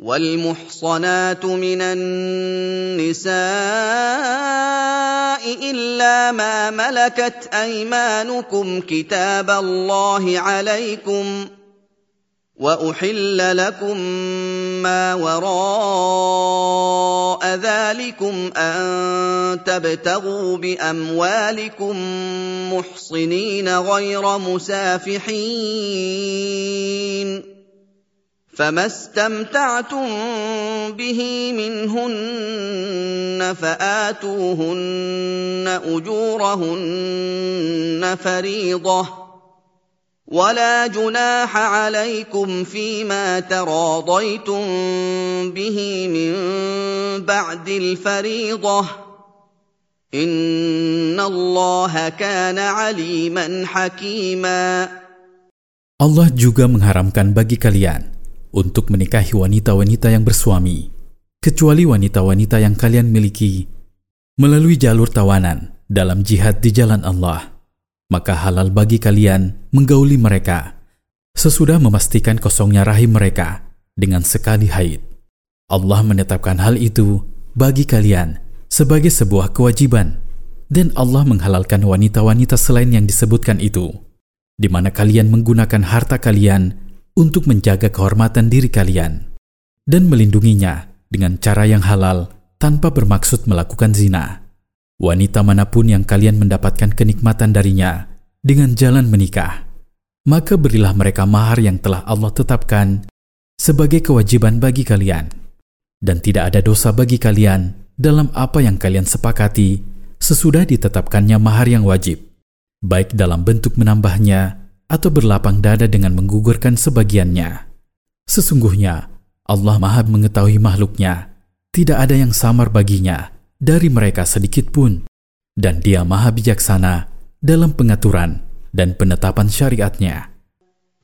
والمحصنات من النساء إلا ما ملكت أيمانكم كتاب الله عليكم وأحل لكم ما وراء ذلكم أن تبتغوا بأموالكم محصنين غير مسافحين. فما استمتعتم به منهن فاتوهن اجورهن فريضه ولا جناح عليكم فيما تراضيتم به من بعد الفريضه ان الله كان عليما حكيما Allah juga mengharamkan bagi kalian untuk menikahi wanita-wanita yang bersuami, kecuali wanita-wanita yang kalian miliki melalui jalur tawanan dalam jihad di jalan Allah. Maka halal bagi kalian menggauli mereka sesudah memastikan kosongnya rahim mereka dengan sekali haid. Allah menetapkan hal itu bagi kalian sebagai sebuah kewajiban dan Allah menghalalkan wanita-wanita selain yang disebutkan itu, di mana kalian menggunakan harta kalian untuk menjaga kehormatan diri kalian dan melindunginya dengan cara yang halal tanpa bermaksud melakukan zina. Wanita mana pun yang kalian mendapatkan kenikmatan darinya dengan jalan menikah, maka berilah mereka mahar yang telah Allah tetapkan sebagai kewajiban bagi kalian. Dan tidak ada dosa bagi kalian dalam apa yang kalian sepakati sesudah ditetapkannya mahar yang wajib, baik dalam bentuk menambahnya atau berlapang dada dengan menggugurkan sebagiannya. Sesungguhnya Allah Maha mengetahui makhluknya, tidak ada yang samar baginya dari mereka sedikit pun, dan Dia Maha bijaksana dalam pengaturan dan penetapan syariatnya.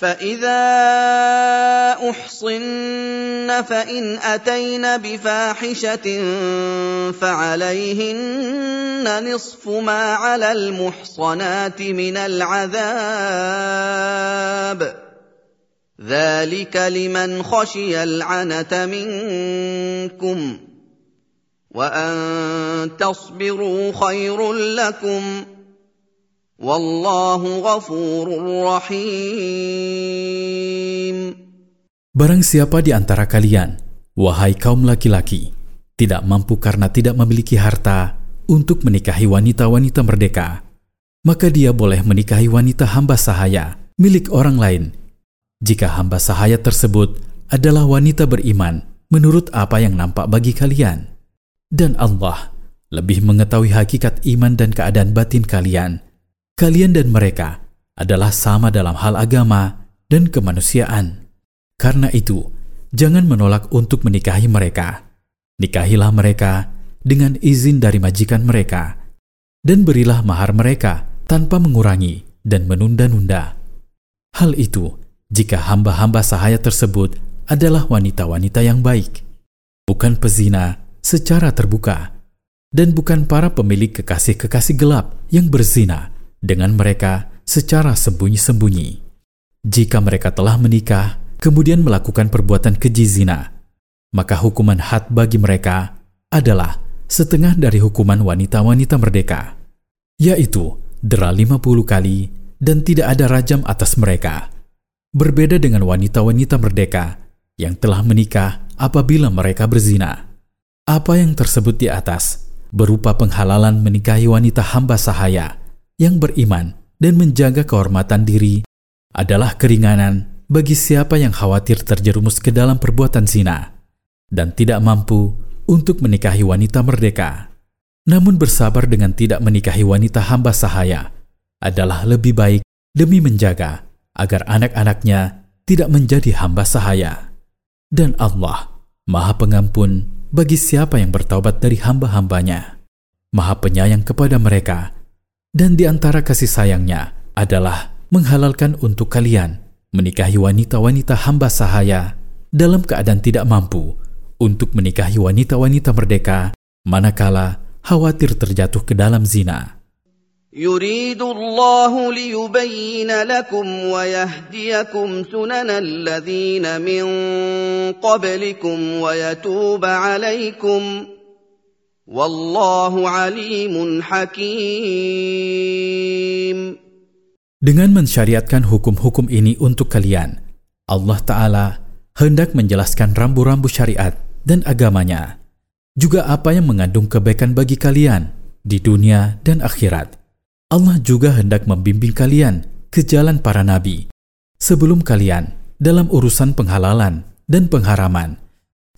فاذا احصن فان اتين بفاحشه فعليهن نصف ما على المحصنات من العذاب ذلك لمن خشي العنت منكم وان تصبروا خير لكم Wallahu ghafurur rahim. Barang siapa di antara kalian, wahai kaum laki-laki, tidak mampu karena tidak memiliki harta untuk menikahi wanita-wanita merdeka, maka dia boleh menikahi wanita hamba sahaya milik orang lain. Jika hamba sahaya tersebut adalah wanita beriman menurut apa yang nampak bagi kalian. Dan Allah lebih mengetahui hakikat iman dan keadaan batin kalian kalian dan mereka adalah sama dalam hal agama dan kemanusiaan. Karena itu, jangan menolak untuk menikahi mereka. Nikahilah mereka dengan izin dari majikan mereka, dan berilah mahar mereka tanpa mengurangi dan menunda-nunda. Hal itu jika hamba-hamba sahaya tersebut adalah wanita-wanita yang baik, bukan pezina secara terbuka, dan bukan para pemilik kekasih-kekasih gelap yang berzina dengan mereka secara sembunyi-sembunyi. Jika mereka telah menikah, kemudian melakukan perbuatan keji zina, maka hukuman had bagi mereka adalah setengah dari hukuman wanita-wanita merdeka, yaitu dera 50 kali dan tidak ada rajam atas mereka. Berbeda dengan wanita-wanita merdeka yang telah menikah apabila mereka berzina. Apa yang tersebut di atas berupa penghalalan menikahi wanita hamba sahaya yang beriman dan menjaga kehormatan diri adalah keringanan bagi siapa yang khawatir terjerumus ke dalam perbuatan zina dan tidak mampu untuk menikahi wanita merdeka. Namun bersabar dengan tidak menikahi wanita hamba sahaya adalah lebih baik demi menjaga agar anak-anaknya tidak menjadi hamba sahaya. Dan Allah Maha Pengampun bagi siapa yang bertaubat dari hamba-hambanya. Maha penyayang kepada mereka. Dan di antara kasih sayangnya adalah menghalalkan untuk kalian menikahi wanita-wanita hamba sahaya dalam keadaan tidak mampu untuk menikahi wanita-wanita merdeka manakala khawatir terjatuh ke dalam zina. يريد الله ليبين لكم ويهديكم سنن الذين من قبلكم ويتوب عليكم Wallahu alimun hakim. Dengan mensyariatkan hukum-hukum ini untuk kalian, Allah Ta'ala hendak menjelaskan rambu-rambu syariat dan agamanya, juga apa yang mengandung kebaikan bagi kalian di dunia dan akhirat. Allah juga hendak membimbing kalian ke jalan para nabi sebelum kalian dalam urusan penghalalan dan pengharaman,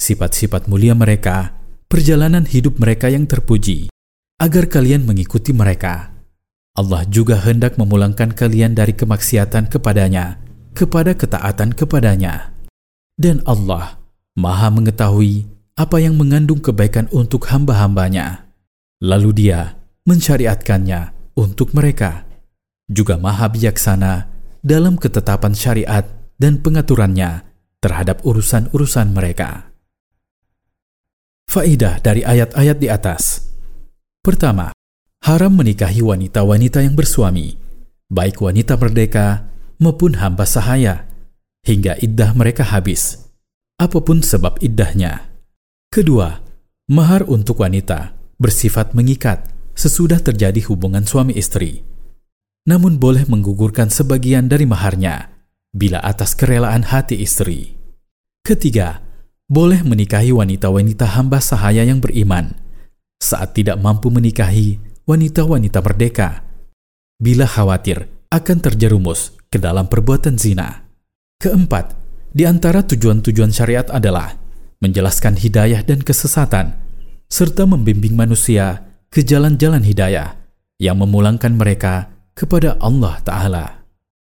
sifat-sifat mulia mereka, perjalanan hidup mereka yang terpuji, agar kalian mengikuti mereka. Allah juga hendak memulangkan kalian dari kemaksiatan kepadanya kepada ketaatan kepadanya. Dan Allah maha mengetahui apa yang mengandung kebaikan untuk hamba-hambanya. Lalu dia mensyariatkannya untuk mereka, juga maha bijaksana dalam ketetapan syariat dan pengaturannya terhadap urusan-urusan mereka. Faidah dari ayat-ayat di atas. Pertama, haram menikahi wanita-wanita yang bersuami, baik wanita merdeka maupun hamba sahaya, hingga iddah mereka habis, apa pun sebab iddahnya. Kedua, mahar untuk wanita bersifat mengikat sesudah terjadi hubungan suami istri. Namun boleh menggugurkan sebagian dari maharnya bila atas kerelaan hati istri. Ketiga, boleh menikahi wanita-wanita hamba sahaya yang beriman saat tidak mampu menikahi wanita-wanita merdeka bila khawatir akan terjerumus ke dalam perbuatan zina. Keempat, di antara tujuan-tujuan syariat adalah menjelaskan hidayah dan kesesatan serta membimbing manusia ke jalan-jalan hidayah yang memulangkan mereka kepada Allah Ta'ala.